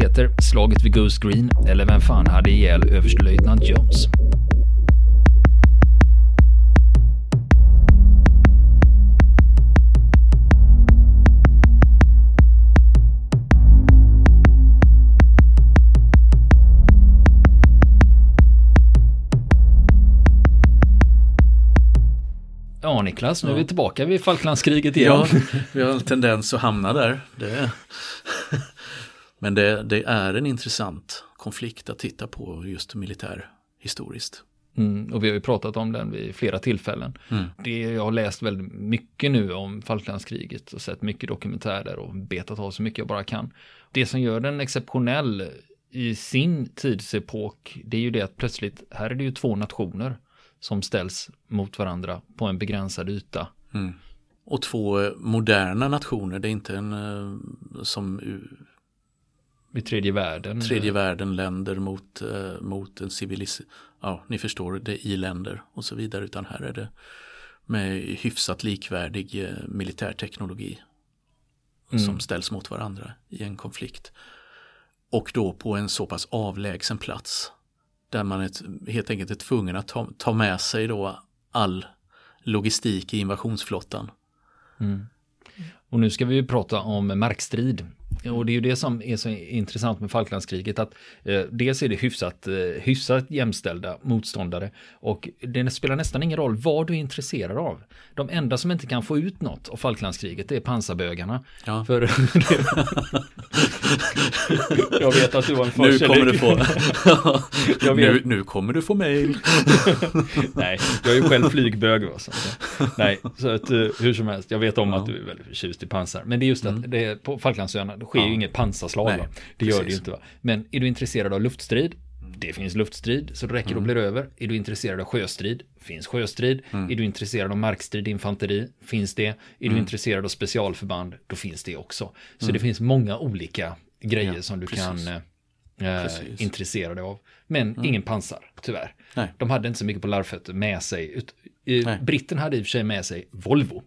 heter Slaget vid Goose Green eller Vem fan hade ihjäl överstelöjtnant Jones? Ja, Niklas, nu är vi tillbaka vid Falklandskriget igen. Ja, vi har en tendens att hamna där. Det Men det, det, är en intressant konflikt att titta på just militärhistoriskt. Mm, och vi har ju pratat om den vid flera tillfällen. Mm. Det, jag har läst väldigt mycket nu om Falklandskriget och sett mycket dokumentärer och betat av så mycket jag bara kan. Det som gör den exceptionell i sin tidsepok, det är ju det att plötsligt, här är det ju två nationer som ställs mot varandra på en begränsad yta. Mm. Och två moderna nationer, det är inte en eh, som i tredje världen. Tredje världen länder mot, eh, mot en civilis... Ja, ni förstår, det i länder och så vidare. Utan här är det med hyfsat likvärdig eh, militärteknologi mm. som ställs mot varandra i en konflikt. Och då på en så pass avlägsen plats där man är, helt enkelt är tvungen att ta, ta med sig då all logistik i invasionsflottan. Mm. Och nu ska vi prata om markstrid. Och det är ju det som är så intressant med Falklandskriget att eh, dels är det hyfsat, eh, hyfsat jämställda motståndare och det spelar nästan ingen roll vad du är intresserad av. De enda som inte kan få ut något av Falklandskriget det är pansarbögarna. Ja. För jag vet att du var en Nu kommer du få nu, nu kommer du få mail. Nej, jag är ju själv flygbög. Så. Nej, så att, eh, hur som helst, jag vet om ja. att du är väldigt förtjust i pansar. Men det är just att mm. det är på Falklandsöarna sker ja. ju inget pansarslag. Nej, det gör det ju inte. Va? Men är du intresserad av luftstrid? Det finns luftstrid, så det räcker mm. och blir över. Är du intresserad av sjöstrid? Finns sjöstrid. Mm. Är du intresserad av markstrid, infanteri? Finns det. Är mm. du intresserad av specialförband? Då finns det också. Så mm. det finns många olika grejer ja, som du precis. kan eh, eh intressera dig av. Men mm. ingen pansar, tyvärr. Nej. De hade inte så mycket på larvfötter med sig. Ut, eh, britten hade i och för sig med sig Volvo.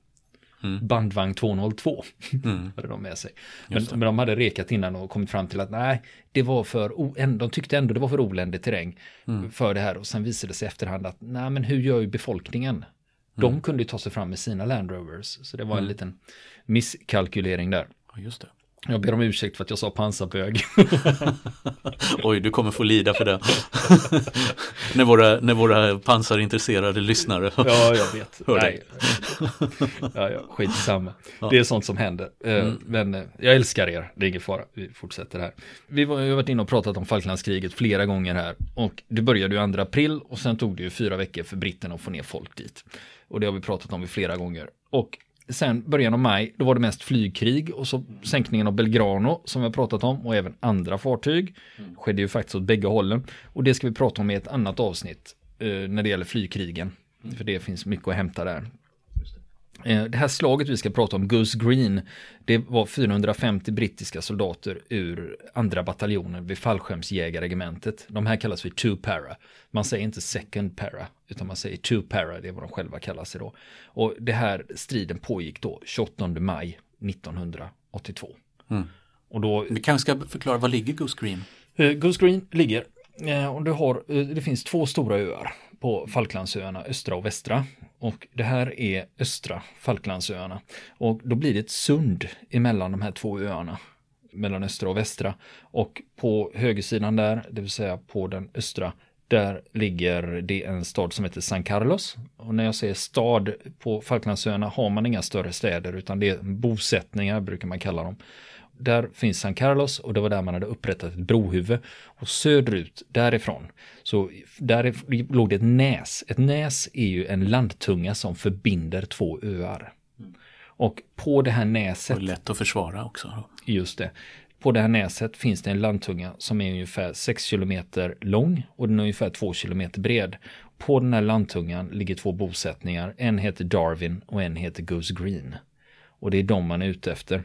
Mm. Bandvagn 202 mm. hade de med sig. Men, men, de hade rekat innan och kommit fram till att nej, det var för, de tyckte ändå det var för oländig terräng mm. för det här. Och sen visade det sig efterhand att nej, men hur gör ju befolkningen? De mm. kunde ju ta sig fram med sina Land Rovers. Så det var en mm. liten misskalkylering där. Just det. Jag ber om ursäkt för att jag sa pansarbög. Oj, du kommer få lida för det. när, våra, när våra pansarintresserade lyssnare. ja, jag vet. Nej. ja, ja, skitsamma. Ja. Det är sånt som händer. Eh, mm. Men eh, jag älskar er, det är ingen fara. Vi fortsätter här. Vi har varit inne och pratat om Falklandskriget flera gånger här. Och det började ju 2 april och sen tog det ju fyra veckor för britterna att få ner folk dit. Och det har vi pratat om i flera gånger. Och sen början av maj, då var det mest flygkrig och så sänkningen av Belgrano som vi har pratat om och även andra fartyg. Mm. Skedde ju faktiskt åt bägge hållen. Och det ska vi prata om i ett annat avsnitt eh, när det gäller flygkrigen. Mm. För det finns mycket att hämta där. Eh, det här slaget vi ska prata om, Goose Green, det var 450 brittiska soldater ur andra bataljonen vid fallskärmsjägarregementet. De här kallas för two para. Man säger inte second para, utan man säger two para, det är vad de själva kallar sig då. Och det här striden pågick då 28 maj 1982. Mm. Och då, vi kanske ska förklara, var ligger Goose Green? Eh, Goose Green ligger, eh, och det, har, det finns två stora öar på Falklandsöarna, östra och västra. Och det här är östra Falklandsöarna. Och då blir det ett sund emellan de här två öarna. Mellan östra och västra. Och på högersidan där, det vill säga på den östra, där ligger det en stad som heter San Carlos. Och när jag säger stad på Falklandsöarna har man inga större städer utan det är bosättningar brukar man kalla dem där finns San Carlos och det var där man hade upprättat ett brohuvud. Och söderut därifrån, så där låg det ett näs. Ett näs är ju en landtunga som förbinder två öar. Och på det här näset. Och lätt att försvara också. Just det. På det här näset finns det en landtunga som är ungefär 6 km lång och den är ungefär 2 km bred. På den här landtungan ligger två bosättningar. En heter Darwin och en heter Goose Green. Och det är de man är ute efter.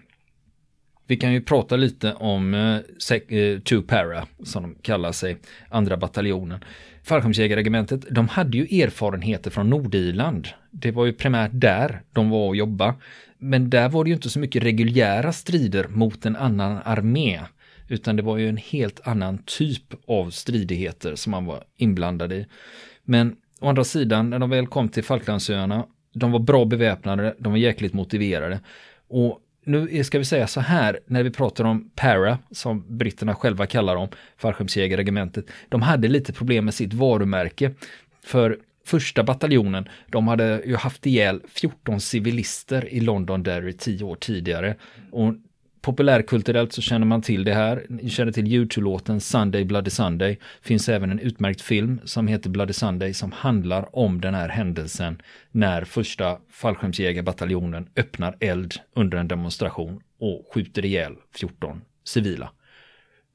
Vi kan ju prata lite om eh, eh, Two Para, som de kallar sig, andra bataljonen. fallskärmsjägarregementet, de hade ju erfarenheter från Nordirland. Det var ju primärt där de var och jobba. Men där var det ju inte så mycket reguljära strider mot en annan armé. Utan det var ju en helt annan typ av stridigheter som man var inblandad i. Men å andra sidan, när de väl kom till Falklandsöarna, de var bra beväpnade, de var jäkligt motiverade. Och nu ska vi säga så här, när vi pratar om Para, som britterna själva kallar dem, fallskärmsjägarregementet, de hade lite problem med sitt varumärke. För första bataljonen, de hade ju haft ihjäl 14 civilister i London Derry tio år tidigare. Och populärkulturellt så känner man till det här. Ni känner till YouTube-låten Sunday Bloody Sunday. Finns även en utmärkt film som heter Bloody Sunday som handlar om den här händelsen när första fallskärmsjägarbataljonen öppnar eld under en demonstration och skjuter ihjäl 14 civila.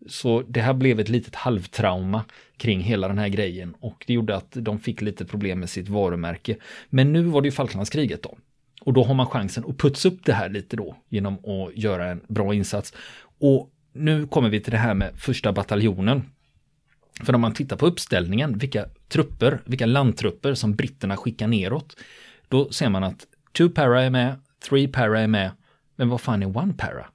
Så det här blev ett litet halvtrauma kring hela den här grejen och det gjorde att de fick lite problem med sitt varumärke. Men nu var det ju Falklandskriget då. Och då har man chansen att putsa upp det här lite då genom att göra en bra insats. Och nu kommer vi till det här med första bataljonen. För om man tittar på uppställningen, vilka trupper, vilka landtrupper som britterna skickar neråt, då ser man att two para är med, three para är med, men vad fan är one para?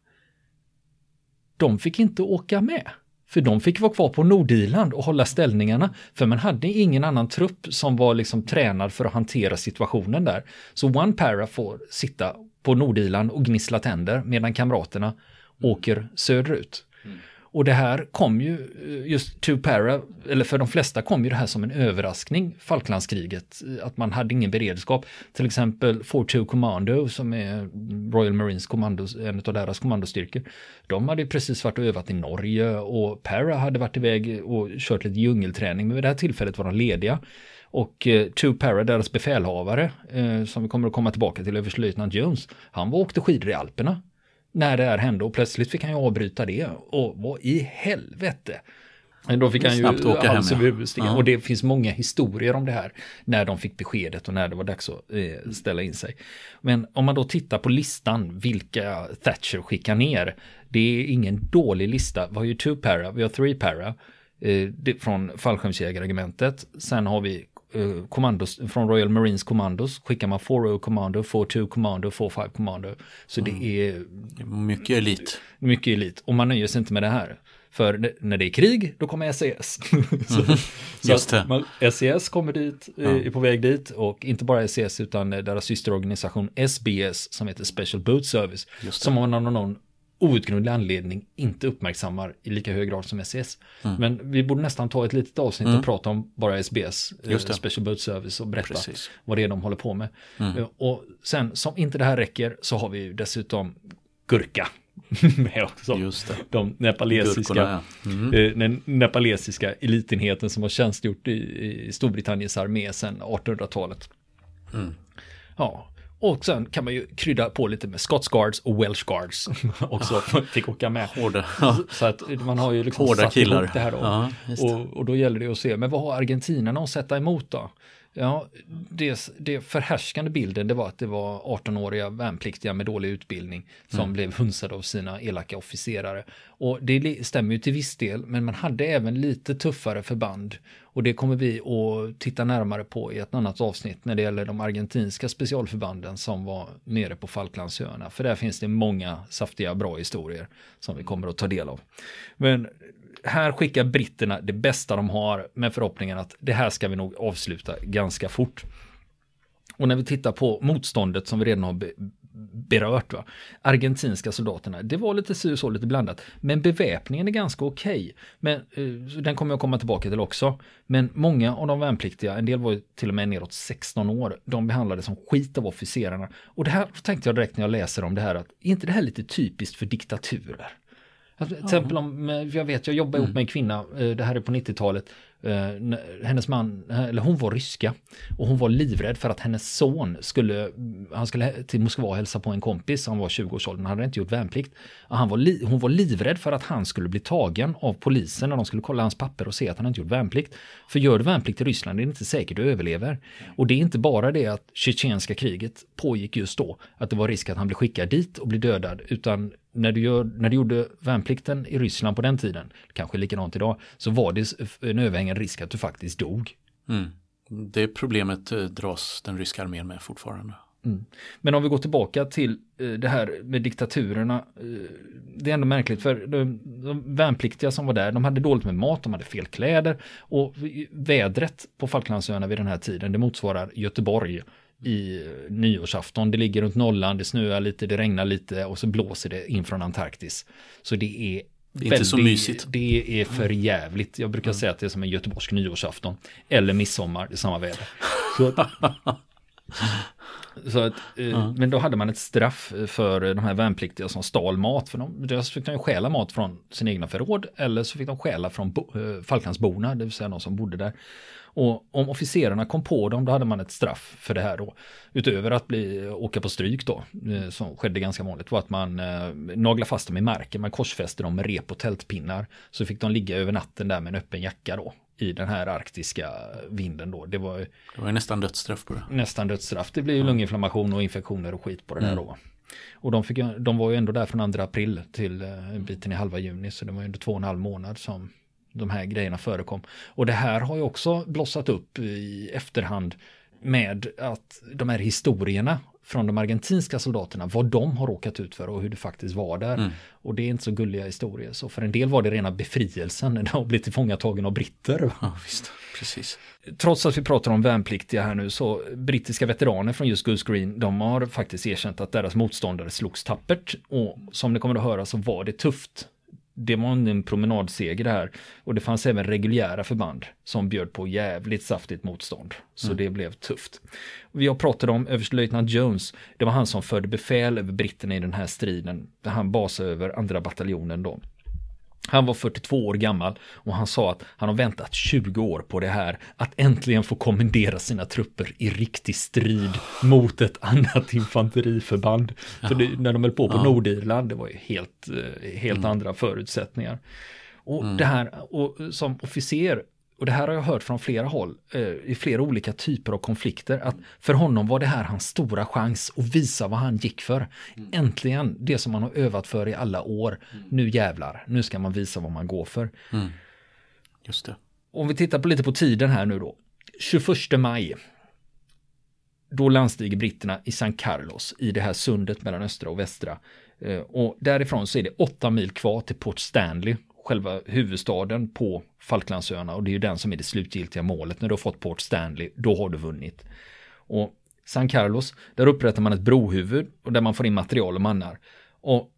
De fick inte åka med. För de fick vara kvar på Nordirland och hålla ställningarna. För man hade ingen annan trupp som var liksom tränad för att hantera situationen där. Så One Para får sitta på Nordirland och gnissla tänder medan kamraterna åker söderut. Mm. Och det här kom ju, eh, just Two Para, eller för de flesta kom ju det här som en överraskning, Falklandskriget, eh, att man hade ingen beredskap. Till exempel 42 Commando som är Royal Marines kommando, en av deras kommandostyrkor. De hade precis varit och övat i Norge och Para hade varit iväg och kört lite djungelträning, men vid det här tillfället var de lediga. Och eh, Two Para, deras befälhavare, eh, som vi kommer att komma tillbaka till, överstelöjtnant Jones, han var åkte skidor i Alperna när det här hände och plötsligt fick han ju avbryta det. Och vad i helvete. Då fick han ju åka hals hem, ja. Och det finns många historier om det här. När de fick beskedet och när det var dags att eh, ställa in sig. Men om man då tittar på listan vilka Thatcher skickar ner. Det är ingen dålig lista. Vi har ju two para, vi har three para. Eh, från fallskärmsjägarregementet. Sen har vi Eh, kommandos från Royal Marines Commandos skickar man 4 Commando, 4-2 Commando, 4-5 Commando. Så mm. det är mycket elit. Mycket elit och man nöjer sig inte med det här. För när det är krig, då kommer SES. så, mm. Just det. Man, SES kommer dit, ja. är på väg dit och inte bara SES utan deras systerorganisation SBS som heter Special Boat Service. Som av någon outgrundlig anledning inte uppmärksammar i lika hög grad som SES. Mm. Men vi borde nästan ta ett litet avsnitt mm. och prata om bara SBS, eh, Special Boat Service och berätta Precis. vad det är de håller på med. Mm. Eh, och sen som inte det här räcker så har vi dessutom Gurka med också. Just det. De nepalesiska, Gurkorna, ja. mm. eh, den nepalesiska elitenheten som har tjänstgjort i, i Storbritanniens armé sedan 1800-talet. Mm. Ja, och sen kan man ju krydda på lite med Scots Guards och Welsh Guards också fick åka med. Hårda. Så att man har ju liksom Hårda satt killar. ihop det här då. Ja, och, och, då gäller det att se, men vad har argentinarna att sätta emot då? Ja, det, det förhärskande bilden det var att det var 18-åriga värnpliktiga med dålig utbildning som mm. blev hunsade av sina elaka officerare. Och det stämmer ju till viss del, men man hade även lite tuffare förband. Och det kommer vi att titta närmare på i ett annat avsnitt när det gäller de argentinska specialförbanden som var nere på Falklandsöarna. För där finns det många saftiga bra historier som vi kommer att ta del av. Men här skickar britterna det bästa de har med förhoppningen att det här ska vi nog avsluta ganska fort. Och när vi tittar på motståndet som vi redan har berört, va? argentinska soldaterna, det var lite så, så lite blandat. Men beväpningen är ganska okej. Okay. Men eh, den kommer jag komma tillbaka till också. Men många av de värnpliktiga, en del var ju till och med neråt 16 år, de behandlades som skit av officerarna. Och det här tänkte jag direkt när jag läser om det här, att är inte det här lite typiskt för diktaturer? Alltså, till exempel om, jag vet, jag jobbar ihop mm. med en kvinna, eh, det här är på 90-talet, eh, Eh, hennes man, eh, eller hon var ryska och hon var livrädd för att hennes son skulle, han skulle till Moskva och hälsa på en kompis, han var 20-årsåldern, han hade inte gjort värnplikt. Han var hon var livrädd för att han skulle bli tagen av polisen när de skulle kolla hans papper och se att han inte gjort värnplikt. För gör du värnplikt i Ryssland är det inte säkert du överlever. Och det är inte bara det att tjetjenska kriget pågick just då, att det var risk att han blev skickad dit och bli dödad, utan när du, gör, när du gjorde värnplikten i Ryssland på den tiden, kanske likadant idag, så var det en överhängande risk att du faktiskt dog. Mm. Det problemet eh, dras den ryska armén med fortfarande. Mm. Men om vi går tillbaka till eh, det här med diktaturerna. Eh, det är ändå märkligt för de värnpliktiga som var där, de hade dåligt med mat, de hade fel kläder och vädret på Falklandsöarna vid den här tiden, det motsvarar Göteborg i nyårsafton. Det ligger runt nollan, det snöar lite, det regnar lite och så blåser det in från Antarktis. Så det är det är inte så mysigt. Det är för jävligt. Jag brukar mm. säga att det är som en göteborgsk nyårsafton. Eller midsommar, det är samma väder. Så Så att, mm. Men då hade man ett straff för de här värnpliktiga som stal mat. För de, dels fick de ju stjäla mat från sina egna förråd eller så fick de stjäla från bo, eh, Falklandsborna, det vill säga de som bodde där. Och om officerarna kom på dem, då hade man ett straff för det här då. Utöver att bli, åka på stryk då, eh, som skedde ganska vanligt, var att man eh, naglade fast dem i marken, man korsfäste dem med rep och tältpinnar. Så fick de ligga över natten där med en öppen jacka då i den här arktiska vinden då. Det var, det var nästan dödsstraff på det. Nästan dödsstraff. Det blev ju lunginflammation och infektioner och skit på det mm. där då. Och de, fick, de var ju ändå där från 2 april till en eh, biten i halva juni. Så det var ju ändå två och en halv månad som de här grejerna förekom. Och det här har ju också blossat upp i efterhand med att de här historierna från de argentinska soldaterna, vad de har råkat ut för och hur det faktiskt var där. Mm. Och det är inte så gulliga historier. Så för en del var det rena befrielsen när de blev tillfångatagen av britter. Ja, visst. Precis. Trots att vi pratar om värnpliktiga här nu så brittiska veteraner från just Goose Green, de har faktiskt erkänt att deras motståndare slogs tappert. Och som ni kommer att höra så var det tufft det var en promenadseger det här. Och det fanns även reguljära förband som bjöd på jävligt saftigt motstånd. Så mm. det blev tufft. Vi har pratat om överstelöjtnant Jones. Det var han som förde befäl över britterna i den här striden. Han basade över andra bataljonen då. Han var 42 år gammal och han sa att han har väntat 20 år på det här. Att äntligen få kommendera sina trupper i riktig strid mot ett annat infanteriförband. För det, när de höll på på ja. Nordirland, det var ju helt, eh, helt mm. andra förutsättningar. Och mm. det här, och som officer och det här har jag hört från flera håll, eh, i flera olika typer av konflikter, att för honom var det här hans stora chans att visa vad han gick för. Mm. Äntligen, det som man har övat för i alla år. Mm. Nu jävlar, nu ska man visa vad man går för. Mm. Just det. Om vi tittar på lite på tiden här nu då. 21 maj. Då landstiger britterna i San Carlos i det här sundet mellan östra och västra. Eh, och därifrån så är det åtta mil kvar till Port Stanley själva huvudstaden på Falklandsöarna och det är ju den som är det slutgiltiga målet. När du har fått Port Stanley, då har du vunnit. Och San Carlos, där upprättar man ett brohuvud och där man får in material och mannar. Och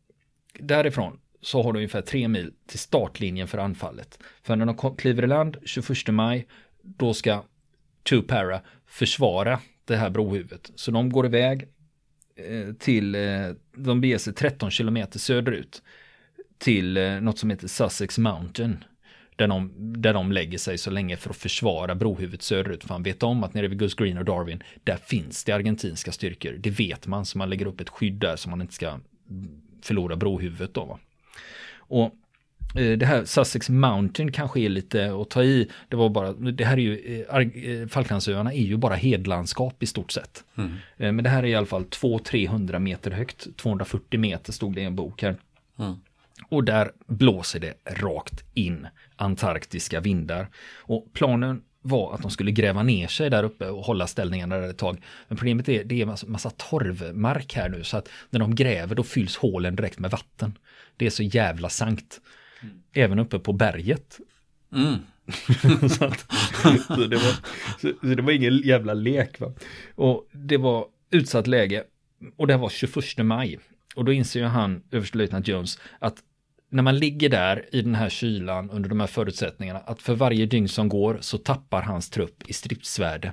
därifrån så har du ungefär tre mil till startlinjen för anfallet. För när de kliver i land 21 maj, då ska Two Para försvara det här brohuvudet. Så de går iväg eh, till, eh, de beger sig 13 kilometer söderut till eh, något som heter Sussex Mountain. Där de, där de lägger sig så länge för att försvara brohuvudet söderut. För han vet om att nere vid Gus Green och Darwin, där finns det argentinska styrkor. Det vet man, så man lägger upp ett skydd där så man inte ska förlora brohuvudet då. Va? Och eh, det här Sussex Mountain kanske är lite att ta i. Det var bara, det här är ju, eh, Falklandsöarna är ju bara hedlandskap i stort sett. Mm. Men det här är i alla fall 200-300 meter högt, 240 meter stod det i en bok här. Mm. Och där blåser det rakt in antarktiska vindar. Och planen var att de skulle gräva ner sig där uppe och hålla ställningarna där ett tag. Men problemet är det är massa, massa torvmark här nu så att när de gräver då fylls hålen direkt med vatten. Det är så jävla sankt. Även uppe på berget. Mm. så, att, så, det var, så, så, det var ingen jävla lek. Va? Och det var utsatt läge. Och det var 21 maj. Och då inser ju han, överstelöjtnant Jones, att när man ligger där i den här kylan under de här förutsättningarna, att för varje dygn som går så tappar hans trupp i stridsvärde.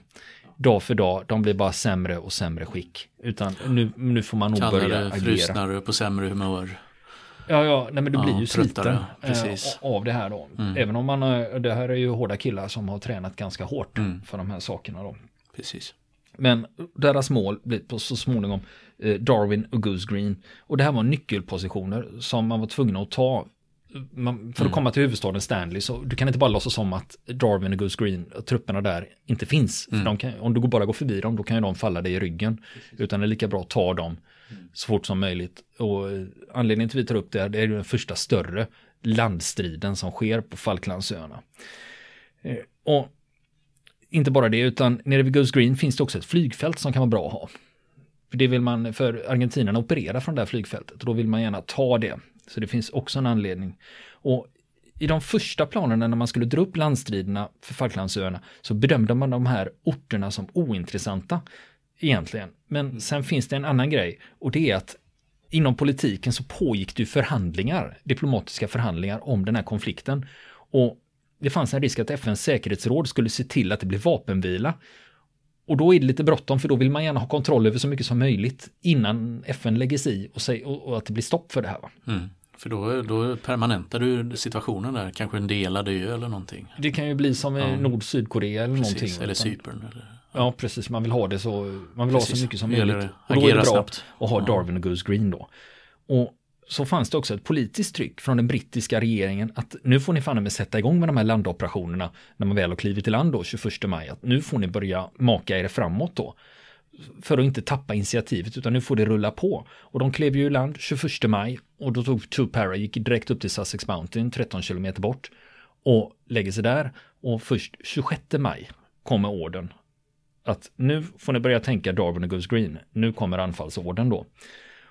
Dag för dag, de blir bara sämre och sämre skick. Utan nu, nu får man nog Kallare, börja agera. frusnare, på sämre humör. Ja, ja, nej men du blir ja, ju sliten äh, av det här då. Mm. Även om man, det här är ju hårda killar som har tränat ganska hårt mm. för de här sakerna då. Precis. Men deras mål blir på så småningom eh, Darwin och Goose Green. Och det här var nyckelpositioner som man var tvungen att ta man, för att mm. komma till huvudstaden Stanley så du kan inte bara låtsas som att Darwin och Goose Green, trupperna där, inte finns. Mm. Kan, om du bara går förbi dem, då kan ju de falla dig i ryggen. Precis. Utan det är lika bra att ta dem så fort som möjligt. Och anledningen till att vi tar upp det, det är den första större landstriden som sker på Falklandsöarna. Eh, och inte bara det, utan nere vid Goose Green finns det också ett flygfält som kan vara bra att ha. För det vill man, för argentinarna opererar från det här flygfältet och då vill man gärna ta det. Så det finns också en anledning. Och i de första planerna när man skulle dra upp landstriderna för Falklandsöarna så bedömde man de här orterna som ointressanta egentligen. Men sen finns det en annan grej och det är att inom politiken så pågick det förhandlingar, diplomatiska förhandlingar om den här konflikten. Och det fanns en risk att FNs säkerhetsråd skulle se till att det blev vapenvila. Och då är det lite bråttom för då vill man gärna ha kontroll över så mycket som möjligt innan FN lägger sig i och, säg, och, och att det blir stopp för det här. Mm. För då, då permanentar du situationen där, kanske en delad ö eller någonting. Det kan ju bli som ja. Nord-Sydkorea eller precis, någonting. Eller Cypern. Eller, ja. precis. Man vill ha det så, man vill precis. ha så mycket som möjligt. Och då är det bra snabbt. att ha Darwin och Goose Green då. Och så fanns det också ett politiskt tryck från den brittiska regeringen att nu får ni fan med sätta igång med de här landoperationerna när man väl har klivit i land då 21 maj. Att nu får ni börja maka er framåt då. För att inte tappa initiativet utan nu får det rulla på. Och de klev ju i land 21 maj och då tog Two Para, gick direkt upp till Sussex Mountain 13 kilometer bort och lägger sig där. Och först 26 maj kommer orden att nu får ni börja tänka Darwin och Goose Green. Nu kommer anfallsorden då.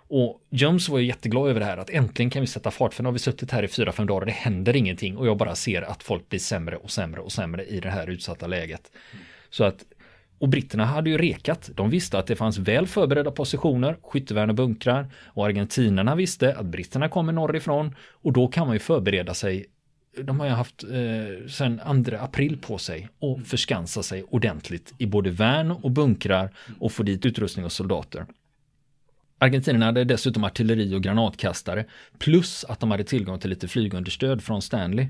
Och Jones var ju jätteglad över det här att äntligen kan vi sätta fart för nu har vi suttit här i fyra, fem dagar och det händer ingenting och jag bara ser att folk blir sämre och sämre och sämre i det här utsatta läget. Mm. Så att och britterna hade ju rekat. De visste att det fanns väl förberedda positioner, skyttevärn och bunkrar. Och argentinarna visste att britterna kommer norrifrån. Och då kan man ju förbereda sig. De har ju haft eh, sedan 2 april på sig och förskansa sig ordentligt i både värn och bunkrar och få dit utrustning och soldater. Argentinarna hade dessutom artilleri och granatkastare plus att de hade tillgång till lite flygunderstöd från Stanley.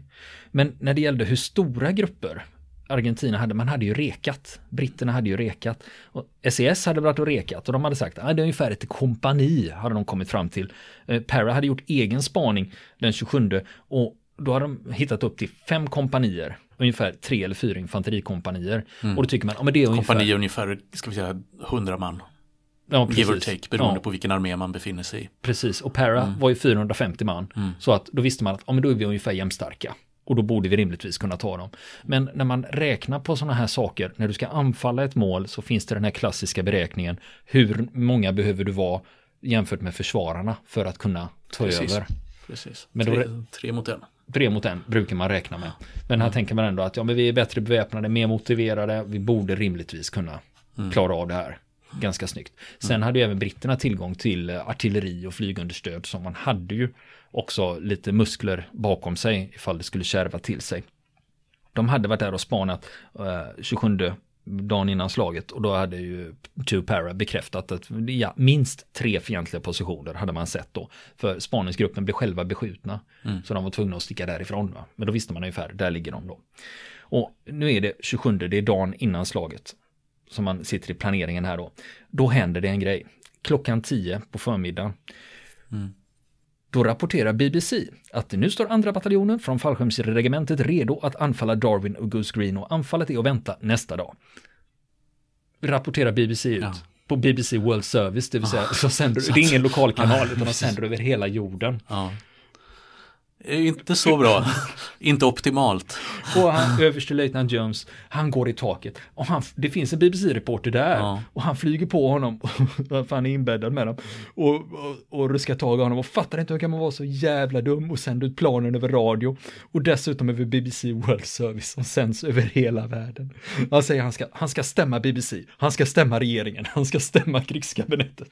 Men när det gällde hur stora grupper Argentina hade, man hade ju rekat. Britterna hade ju rekat. Och SES hade varit och rekat och de hade sagt att ah, det är ungefär ett kompani hade de kommit fram till. Eh, Para hade gjort egen spaning den 27 och då hade de hittat upp till fem kompanier. Ungefär tre eller fyra infanterikompanier. Mm. Och då tycker man, ja men det är ungefär... Kompani ungefär, ska vi säga, hundra man. Ja, precis. Give or take, beroende ja. på vilken armé man befinner sig i. Precis, och Para mm. var ju 450 man. Mm. Så att då visste man att ja, men då är vi ungefär jämnstarka. Och då borde vi rimligtvis kunna ta dem. Men när man räknar på sådana här saker, när du ska anfalla ett mål så finns det den här klassiska beräkningen. Hur många behöver du vara jämfört med försvararna för att kunna ta Precis. över? Precis, men då, tre, tre mot en. Tre mot en brukar man räkna med. Men här mm. tänker man ändå att ja, men vi är bättre beväpnade, mer motiverade, vi borde rimligtvis kunna mm. klara av det här ganska snyggt. Sen mm. hade ju även britterna tillgång till artilleri och flygunderstöd som man hade ju också lite muskler bakom sig ifall det skulle kärva till sig. De hade varit där och spanat eh, 27 dagen innan slaget och då hade ju Two Para bekräftat att ja, minst tre fientliga positioner hade man sett då. För spaningsgruppen blev själva beskjutna. Mm. Så de var tvungna att sticka därifrån. Va? Men då visste man ungefär, där ligger de då. Och nu är det 27, det är dagen innan slaget. Som man sitter i planeringen här då. Då händer det en grej. Klockan 10 på förmiddagen. Mm. Då rapporterar BBC att nu står andra bataljonen från fallskärmsregementet redo att anfalla Darwin och Goose Green och anfallet är att vänta nästa dag. Rapporterar BBC ut. Ja. På BBC World Service, det vill säga, så sänder, det är ingen lokalkanal utan de sänder över hela jorden. Ja. Inte så bra. inte optimalt. Och han, överstelöjtnant Jones, han går i taket. Och han, det finns en BBC-reporter där. Ja. Och han flyger på honom. för han är inbäddad med dem. Och, och, och ruskar tag i honom. Och fattar inte hur kan man vara så jävla dum och sända ut planen över radio. Och dessutom över BBC World Service som sänds över hela världen. Han säger han ska, han ska stämma BBC. Han ska stämma regeringen. Han ska stämma krigskabinettet.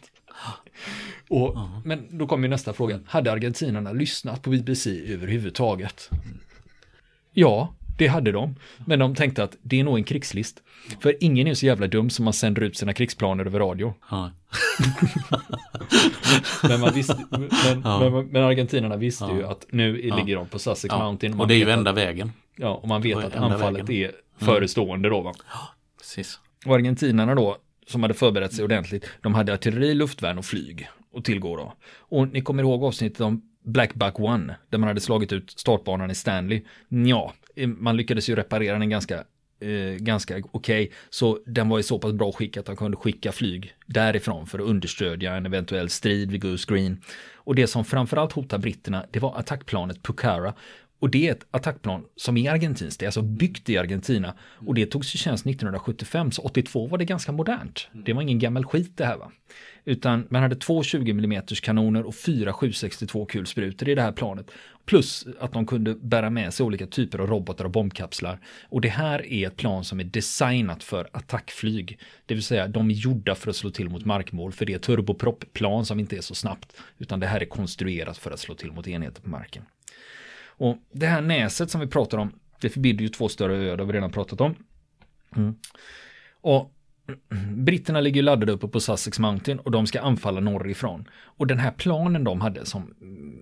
Och, -huh. Men då kommer nästa fråga. Hade argentinarna lyssnat på BBC överhuvudtaget? Ja, det hade de. Men de tänkte att det är nog en krigslist. För ingen är så jävla dum som man sänder ut sina krigsplaner över radio. Ja. men, man visste, men, ja. men, men, argentinarna visste ja. ju att nu ligger de på Sussex Mountain. och det är ju enda vägen. Ja, och man vet att anfallet vägen. är mm. förestående då. Va? Ja, precis. Och argentinarna då, som hade förberett sig ordentligt, de hade artilleri, luftvärn och flyg att tillgå då. Och ni kommer ihåg avsnittet om Black Buck One, där man hade slagit ut startbanan i Stanley. Ja, eh, man lyckades ju reparera den ganska eh, ganska okej. Okay. Så den var i så pass bra skick att de kunde skicka flyg därifrån för att understödja en eventuell strid vid Goose Green. Och det som framförallt hotar britterna, det var attackplanet Pucara. Och det är ett attackplan som är argentinskt, det är alltså byggt i Argentina. Och det togs i tjänst 1975, så 82 var det ganska modernt. Det var ingen gammal skit det här va. Utan man hade två 20 mm kanoner och fyra 762 kulsprutor i det här planet. Plus att de kunde bära med sig olika typer av robotar och bombkapslar. Och det här är ett plan som är designat för attackflyg. Det vill säga de är gjorda för att slå till mot markmål. För det är turbopropplan som inte är så snabbt. Utan det här är konstruerat för att slå till mot enheter på marken. Och det här näset som vi pratar om, det förbinder ju två större öar, det har vi redan pratat om. Mm. Och Britterna ligger laddade uppe på Sussex Mountain och de ska anfalla norrifrån. Och den här planen de hade som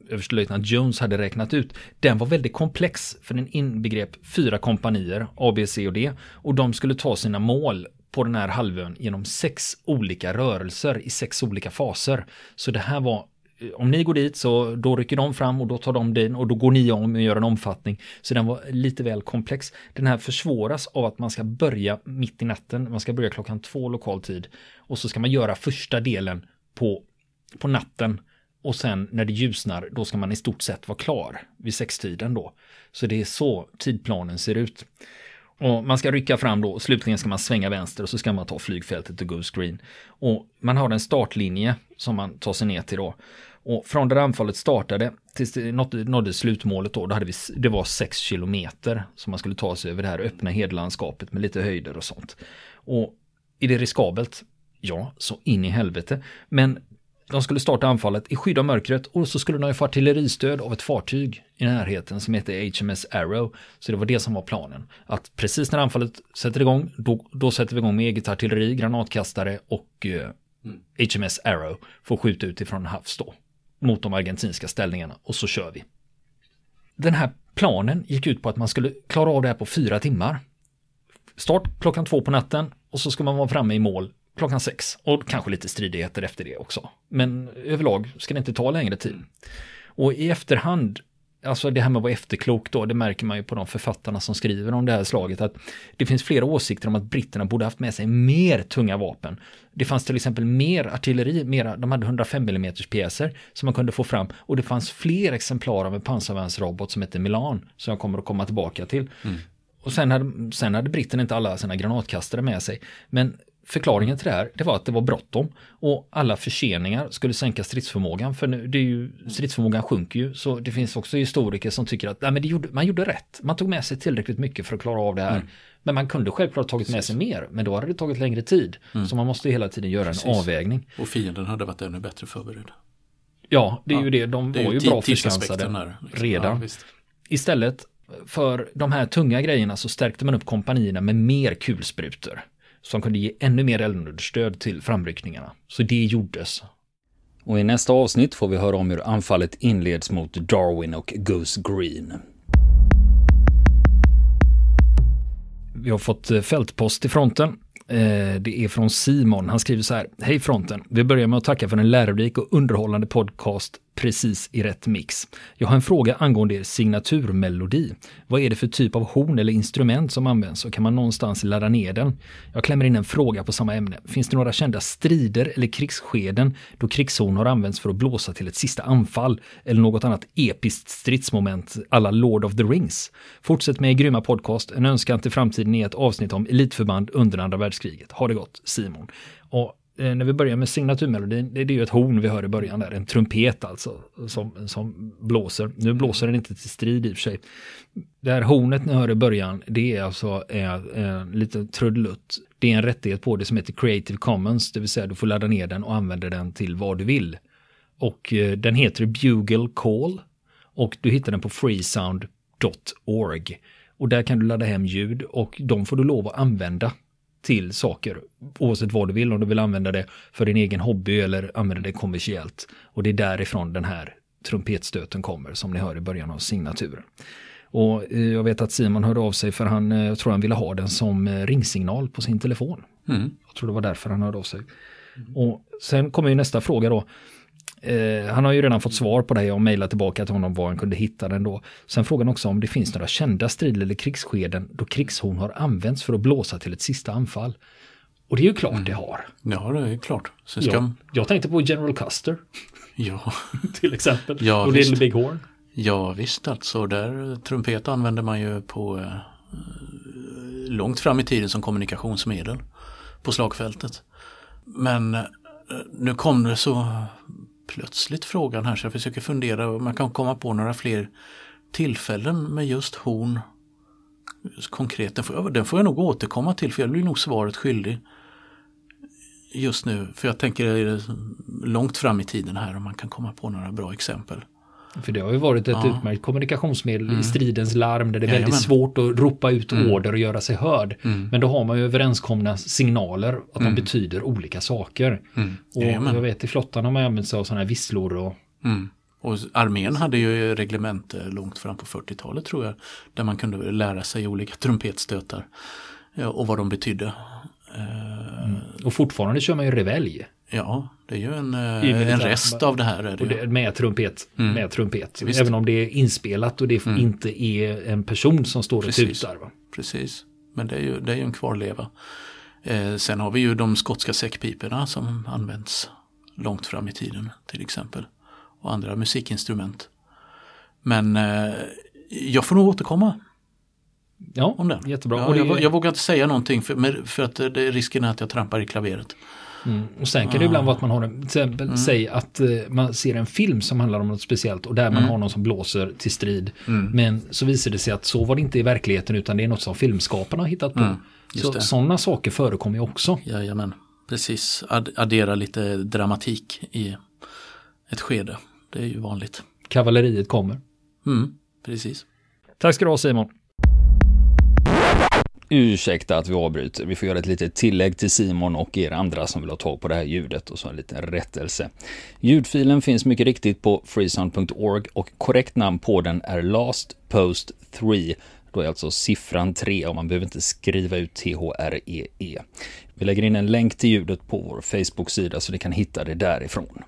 överstelöjtnant Jones hade räknat ut, den var väldigt komplex för den inbegrep fyra kompanier, A, B, C och D. Och de skulle ta sina mål på den här halvön genom sex olika rörelser i sex olika faser. Så det här var om ni går dit så då rycker de fram och då tar de din och då går ni om och gör en omfattning. Så den var lite väl komplex. Den här försvåras av att man ska börja mitt i natten. Man ska börja klockan två lokal tid. Och så ska man göra första delen på, på natten. Och sen när det ljusnar, då ska man i stort sett vara klar vid sextiden då. Så det är så tidplanen ser ut. Och man ska rycka fram då, och slutligen ska man svänga vänster och så ska man ta flygfältet och Goose Green. Och man har en startlinje som man tar sig ner till då. Och från där anfallet startade tills det nådde, slutmålet då, då hade vi, det var 6 kilometer som man skulle ta sig över det här öppna hedlandskapet med lite höjder och sånt. Och är det riskabelt? Ja, så in i helvete. Men de skulle starta anfallet i skydd av mörkret och så skulle de få artilleristöd av ett fartyg i närheten som heter HMS Arrow. Så det var det som var planen. Att precis när anfallet sätter igång, då, då sätter vi igång med eget artilleri, granatkastare och eh, mm. HMS Arrow får skjuta utifrån havs då mot de argentinska ställningarna och så kör vi. Den här planen gick ut på att man skulle klara av det här på fyra timmar. Start klockan två på natten och så ska man vara framme i mål klockan sex och kanske lite stridigheter efter det också. Men överlag ska det inte ta längre tid. Och i efterhand alltså det här med att vara efterklok då, det märker man ju på de författarna som skriver om det här slaget, att det finns flera åsikter om att britterna borde haft med sig mer tunga vapen. Det fanns till exempel mer artilleri, mera, de hade 105 mm pjäser som man kunde få fram och det fanns fler exemplar av en pansarvärnsrobot som heter Milan, som jag kommer att komma tillbaka till. Mm. Och sen hade, sen hade britterna inte alla sina granatkastare med sig. Men Förklaringen till det här, det var att det var bråttom och alla förseningar skulle sänka stridsförmågan. För nu, det är ju, stridsförmågan sjunker ju, så det finns också historiker som tycker att nej, men gjorde, man gjorde rätt. Man tog med sig tillräckligt mycket för att klara av det här. Mm. Men man kunde självklart tagit med sig mer, men då hade det tagit längre tid. Mm. Så man måste hela tiden göra Precis. en avvägning. Och fienden hade varit ännu bättre förberedd. Ja, det är ja. ju det. De det var ju bra förskansade liksom. redan. Ja, Istället för de här tunga grejerna så stärkte man upp kompanierna med mer kulsprutor som kunde ge ännu mer eldunderstöd till framryckningarna. Så det gjordes. Och i nästa avsnitt får vi höra om hur anfallet inleds mot Darwin och Goose Green. Vi har fått eh, fältpost i fronten. Eh, det är från Simon. Han skriver så här. Hej fronten. Vi börjar med att tacka för en lärorik och underhållande podcast precis i rätt mix. Jag har en fråga angående er signaturmelodi. Vad är det för typ av horn eller instrument som används och kan man någonstans ladda ner den? Jag klämmer in en fråga på samma ämne. Finns det några kända strider eller krigsskeden då krigshorn har använts för att blåsa till ett sista anfall eller något annat episkt stridsmoment alla Lord of the Rings? Fortsätt med er grymma podcast. En önskan till framtiden är ett avsnitt om elitförband under andra världskriget. Ha det gott, Simon. Och Eh, när vi börjar med signaturmelodin, det är ju ett horn vi hör i början där, en trumpet alltså, som, som blåser. Nu blåser den inte till strid i och för sig. Det här hornet ni hör i början, det är alltså är, är lite trudelutt. Det är en rättighet på det som heter Creative Commons, det vill säga du får ladda ner den och använda den till vad du vill. Och eh, den heter Bugle Call och du hittar den på freesound.org. Och där kan du ladda hem ljud och de får du lov att använda till saker oavsett vad du vill, om du vill använda det för din egen hobby eller använda det kommersiellt. Och det är därifrån den här trumpetstöten kommer som ni hör i början av signaturen. Och eh, jag vet att Simon hörde av sig för han, eh, jag tror han ville ha den som eh, ringsignal på sin telefon. Mm. Jag tror det var därför han hörde av sig. Och sen kommer ju nästa fråga då. Eh, han har ju redan fått svar på det. Jag mejlat tillbaka till honom var han kunde hitta den då. Sen frågan också om det finns några kända strider eller krigsskeden då krigshorn har använts för att blåsa till ett sista anfall. Och det är ju klart mm. det har. Ja, det är klart. Ska... Ja, jag tänkte på General Custer. Ja. till exempel. Ja, och Little Big Horn. Ja, visst alltså. Där, trumpet använder man ju på eh, långt fram i tiden som kommunikationsmedel på slagfältet. Men eh, nu kom det så plötsligt frågan här så jag försöker fundera om man kan komma på några fler tillfällen med just horn konkret. Den får, jag, den får jag nog återkomma till för jag blir nog svaret skyldig just nu. För jag tänker långt fram i tiden här om man kan komma på några bra exempel. För det har ju varit ett ja. utmärkt kommunikationsmedel mm. i stridens larm där det är väldigt svårt att ropa ut mm. order och göra sig hörd. Mm. Men då har man ju överenskomna signaler att de mm. betyder olika saker. Mm. Och jag vet i flottan har man använt sig av sådana här visslor och mm. och armén hade ju reglemente långt fram på 40-talet tror jag. Där man kunde lära sig olika trumpetstötar. Och vad de betydde. Mm. Och fortfarande kör man ju revelj. Ja, det är ju en, eh, en rest av det här. Är det det, med trumpet. Mm. Med trumpet. Visst. Även om det är inspelat och det mm. inte är en person som står och tutar. Va? Precis, men det är ju, det är ju en kvarleva. Eh, sen har vi ju de skotska säckpiporna som används långt fram i tiden till exempel. Och andra musikinstrument. Men eh, jag får nog återkomma. Ja, om den. jättebra. Ja, jag, jag, vågar inte säga någonting för, för att det, risken är att jag trampar i klaveret. Mm. Och sen kan det ibland vara att man har en, till exempel mm. säg att uh, man ser en film som handlar om något speciellt och där man mm. har någon som blåser till strid. Mm. Men så visar det sig att så var det inte i verkligheten utan det är något som filmskaparna har hittat på. Mm. Så, sådana saker förekommer ju också. Jajamän, precis. Ad addera lite dramatik i ett skede. Det är ju vanligt. Kavalleriet kommer. Mm, precis. Tack ska du ha Simon. Ursäkta att vi avbryter. Vi får göra ett litet tillägg till Simon och er andra som vill ha tag på det här ljudet och så en liten rättelse. Ljudfilen finns mycket riktigt på freesound.org och korrekt namn på den är Last Post 3. Då är alltså siffran 3 och man behöver inte skriva ut THREE. -E. Vi lägger in en länk till ljudet på vår Facebook-sida så ni kan hitta det därifrån.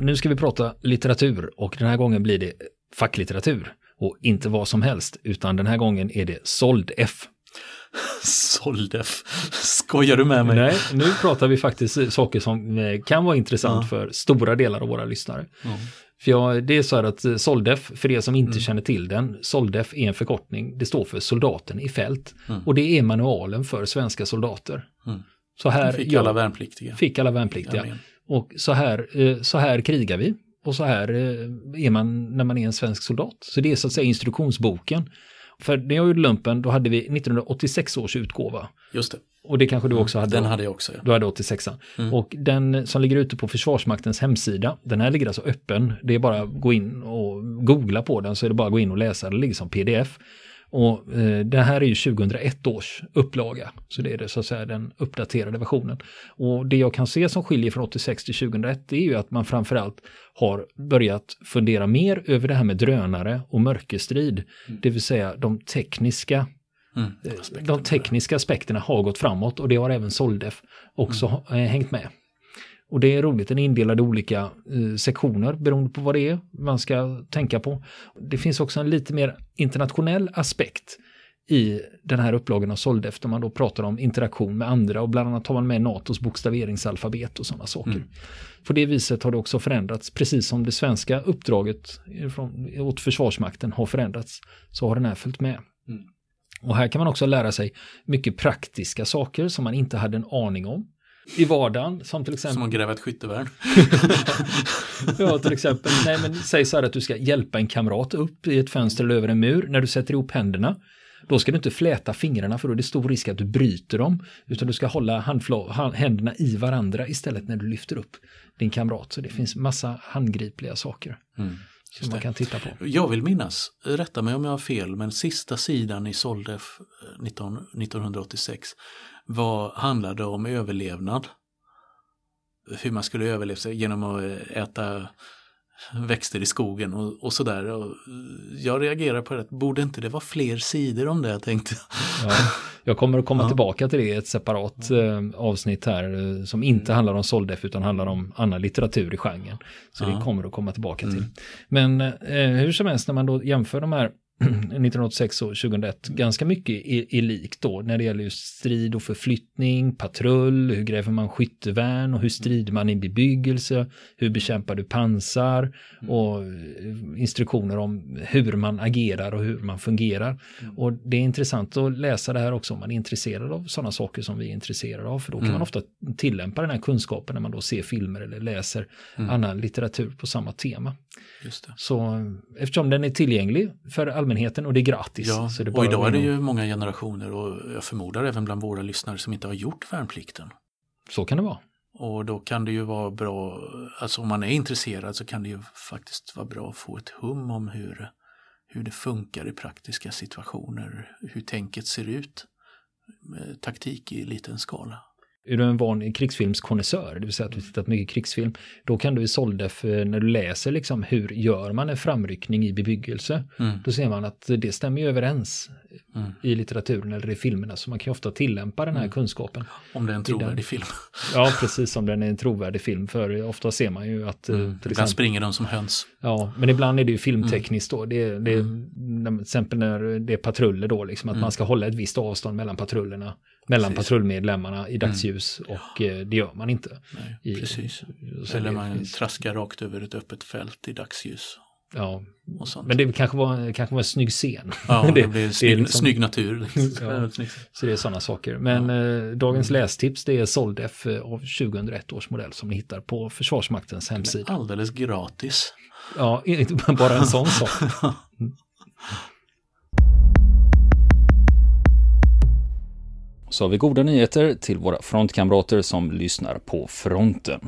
Nu ska vi prata litteratur och den här gången blir det facklitteratur. Och inte vad som helst, utan den här gången är det SoldF. SoldF, skojar du med mig? Nej, nu pratar vi faktiskt saker som eh, kan vara intressant ja. för stora delar av våra lyssnare. Ja. För jag, det är så här att eh, Soldef, för er som inte mm. känner till den, Soldef är en förkortning, det står för soldaten i fält. Mm. Och det är manualen för svenska soldater. Mm. Så här, fick alla värnpliktiga. Fick alla värnpliktiga. Och så här, eh, så här krigar vi. Och så här eh, är man när man är en svensk soldat. Så det är så att säga instruktionsboken. För när jag gjorde lumpen, då hade vi 1986 års utgåva. Just det. Och det kanske du mm. också hade? Den hade jag också. Ja. Du hade 86 mm. Och den som ligger ute på Försvarsmaktens hemsida, den här ligger alltså öppen. Det är bara att gå in och googla på den så är det bara att gå in och läsa. Den ligger som pdf. Och eh, det här är ju 2001 års upplaga, så det är det så att säga den uppdaterade versionen. Och det jag kan se som skiljer från 86 till 2001 det är ju att man framförallt har börjat fundera mer över det här med drönare och mörkerstrid, mm. det vill säga de tekniska Mm, eh, de tekniska aspekterna har gått framåt och det har även Soldef också mm. Eh, hängt med. Och det är roligt, den är indelad i olika eh, sektioner beroende på vad det är man ska tänka på. Det finns också en lite mer internationell aspekt i den här upplagan av Soldef där man då pratar om interaktion med andra och bland annat tar man med NATOs bokstaveringsalfabet och sådana saker. Mm. På det viset har det också förändrats, precis som det svenska uppdraget från, åt Försvarsmakten har förändrats, så har den här följt med. Mm. Och här kan man också lära sig mycket praktiska saker som man inte hade en aning om i vardagen. Som till exempel... Som att gräva ett skyttevärn. ja, till exempel. Nej, men säg så här att du ska hjälpa en kamrat upp i ett fönster eller över en mur. När du sätter ihop händerna. Då ska du inte fläta fingrarna för då är det stor risk att du bryter dem. Utan du ska hålla händerna i varandra istället när du lyfter upp din kamrat. Så det finns massa handgripliga saker. Mm. Som man kan titta på. Jag vill minnas, rätta mig om jag har fel, men sista sidan i Soldef 19, 1986 var, handlade om överlevnad. Hur man skulle överleva genom att eh, äta växter i skogen och, och sådär. Jag reagerar på det, borde inte det vara fler sidor om det jag tänkte? Ja. Jag kommer att komma ja. tillbaka till det i ett separat eh, avsnitt här eh, som inte handlar om Soldef utan handlar om annan litteratur i genren. Så ja. det kommer att komma tillbaka till. Mm. Men eh, hur som helst när man då jämför de här 1986 och 2001 ganska mycket är, är likt då när det gäller just strid och förflyttning, patrull, hur gräver man skyttevärn och hur strider man i bebyggelse, hur bekämpar du pansar mm. och eh, instruktioner om hur man agerar och hur man fungerar. Mm. Och det är intressant att läsa det här också om man är intresserad av sådana saker som vi är intresserade av, för då kan mm. man ofta tillämpa den här kunskapen när man då ser filmer eller läser mm. annan litteratur på samma tema. Så eftersom den är tillgänglig för allmänheten och det är gratis. Ja, så det och idag är det ju många generationer och jag förmodar även bland våra lyssnare som inte har gjort värnplikten. Så kan det vara. Och då kan det ju vara bra, alltså om man är intresserad så kan det ju faktiskt vara bra att få ett hum om hur, hur det funkar i praktiska situationer, hur tänket ser ut, taktik i liten skala är du en van krigsfilmskonnässör, det vill säga att du tittat mycket krigsfilm, då kan du i Soldef, eh, när du läser liksom hur gör man en framryckning i bebyggelse, mm. då ser man att det stämmer ju överens mm. i litteraturen eller i filmerna, så man kan ju ofta tillämpa den här mm. kunskapen. Om det är en trovärdig film. Ja, precis, om den är en trovärdig film, för ofta ser man ju att... Eh, mm. Till exempel, springer de som höns. Ja, men ibland är det ju filmtekniskt då, det, det, mm. till exempel när det är patruller då, liksom att mm. man ska hålla ett visst avstånd mellan patrullerna mellan precis. patrullmedlemmarna i mm. dagsljus mm. och eh, det gör man inte. Nej, i, precis. Eller man traskar rakt över ett öppet fält i dagsljus. Ja, men det kanske var, kanske var en snygg scen. Ja, det, det blir snygg, det liksom, snygg natur. ja, så det är sådana saker. Men ja. eh, dagens mm. lästips det är Soldef eh, av 2001 års modell som ni hittar på Försvarsmaktens hemsida. Alldeles gratis. Ja, inte bara en sån sak. Så har vi goda nyheter till våra frontkamrater som lyssnar på fronten.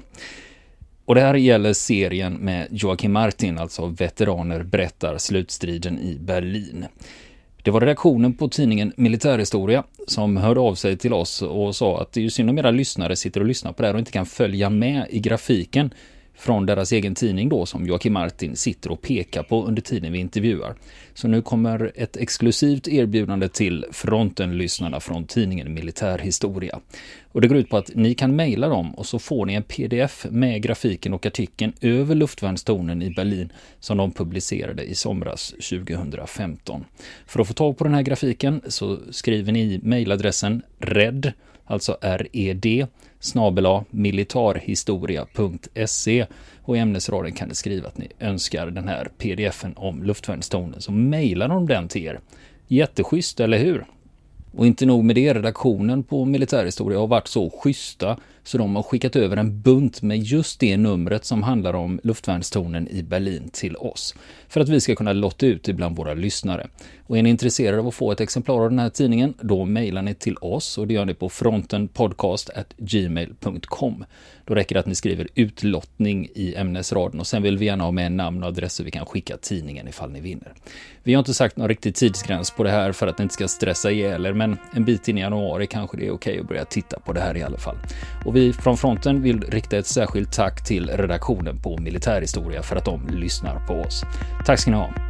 Och det här gäller serien med Joakim Martin, alltså Veteraner berättar slutstriden i Berlin. Det var redaktionen på tidningen Militärhistoria som hörde av sig till oss och sa att det är ju synd om era lyssnare sitter och lyssnar på det här och inte kan följa med i grafiken från deras egen tidning då som Joakim Martin sitter och pekar på under tiden vi intervjuar. Så nu kommer ett exklusivt erbjudande till fronten-lyssnarna från tidningen Militärhistoria. Och det går ut på att ni kan mejla dem och så får ni en pdf med grafiken och artikeln över luftvärnstornen i Berlin som de publicerade i somras 2015. För att få tag på den här grafiken så skriver ni mejladressen RED, alltså R-E-D, snabela militarhistoria.se och i ämnesraden kan ni skriva att ni önskar den här pdfen om luftvärnstornen så mejlar de den till er. Jätteschysst, eller hur? Och inte nog med det, redaktionen på militärhistoria har varit så schyssta så de har skickat över en bunt med just det numret som handlar om luftvärnstornen i Berlin till oss. För att vi ska kunna lotta ut det bland våra lyssnare. Och är ni intresserade av att få ett exemplar av den här tidningen, då mejlar ni till oss och det gör ni på frontenpodcast.gmail.com. Då räcker det att ni skriver utlottning i ämnesraden och sen vill vi gärna ha med namn och adress så vi kan skicka tidningen ifall ni vinner. Vi har inte sagt någon riktig tidsgräns på det här för att ni inte ska stressa ihjäl er, men en bit in i januari kanske det är okej okay att börja titta på det här i alla fall. Och vi från fronten vill rikta ett särskilt tack till redaktionen på Militärhistoria för att de lyssnar på oss. Tack ska ni ha!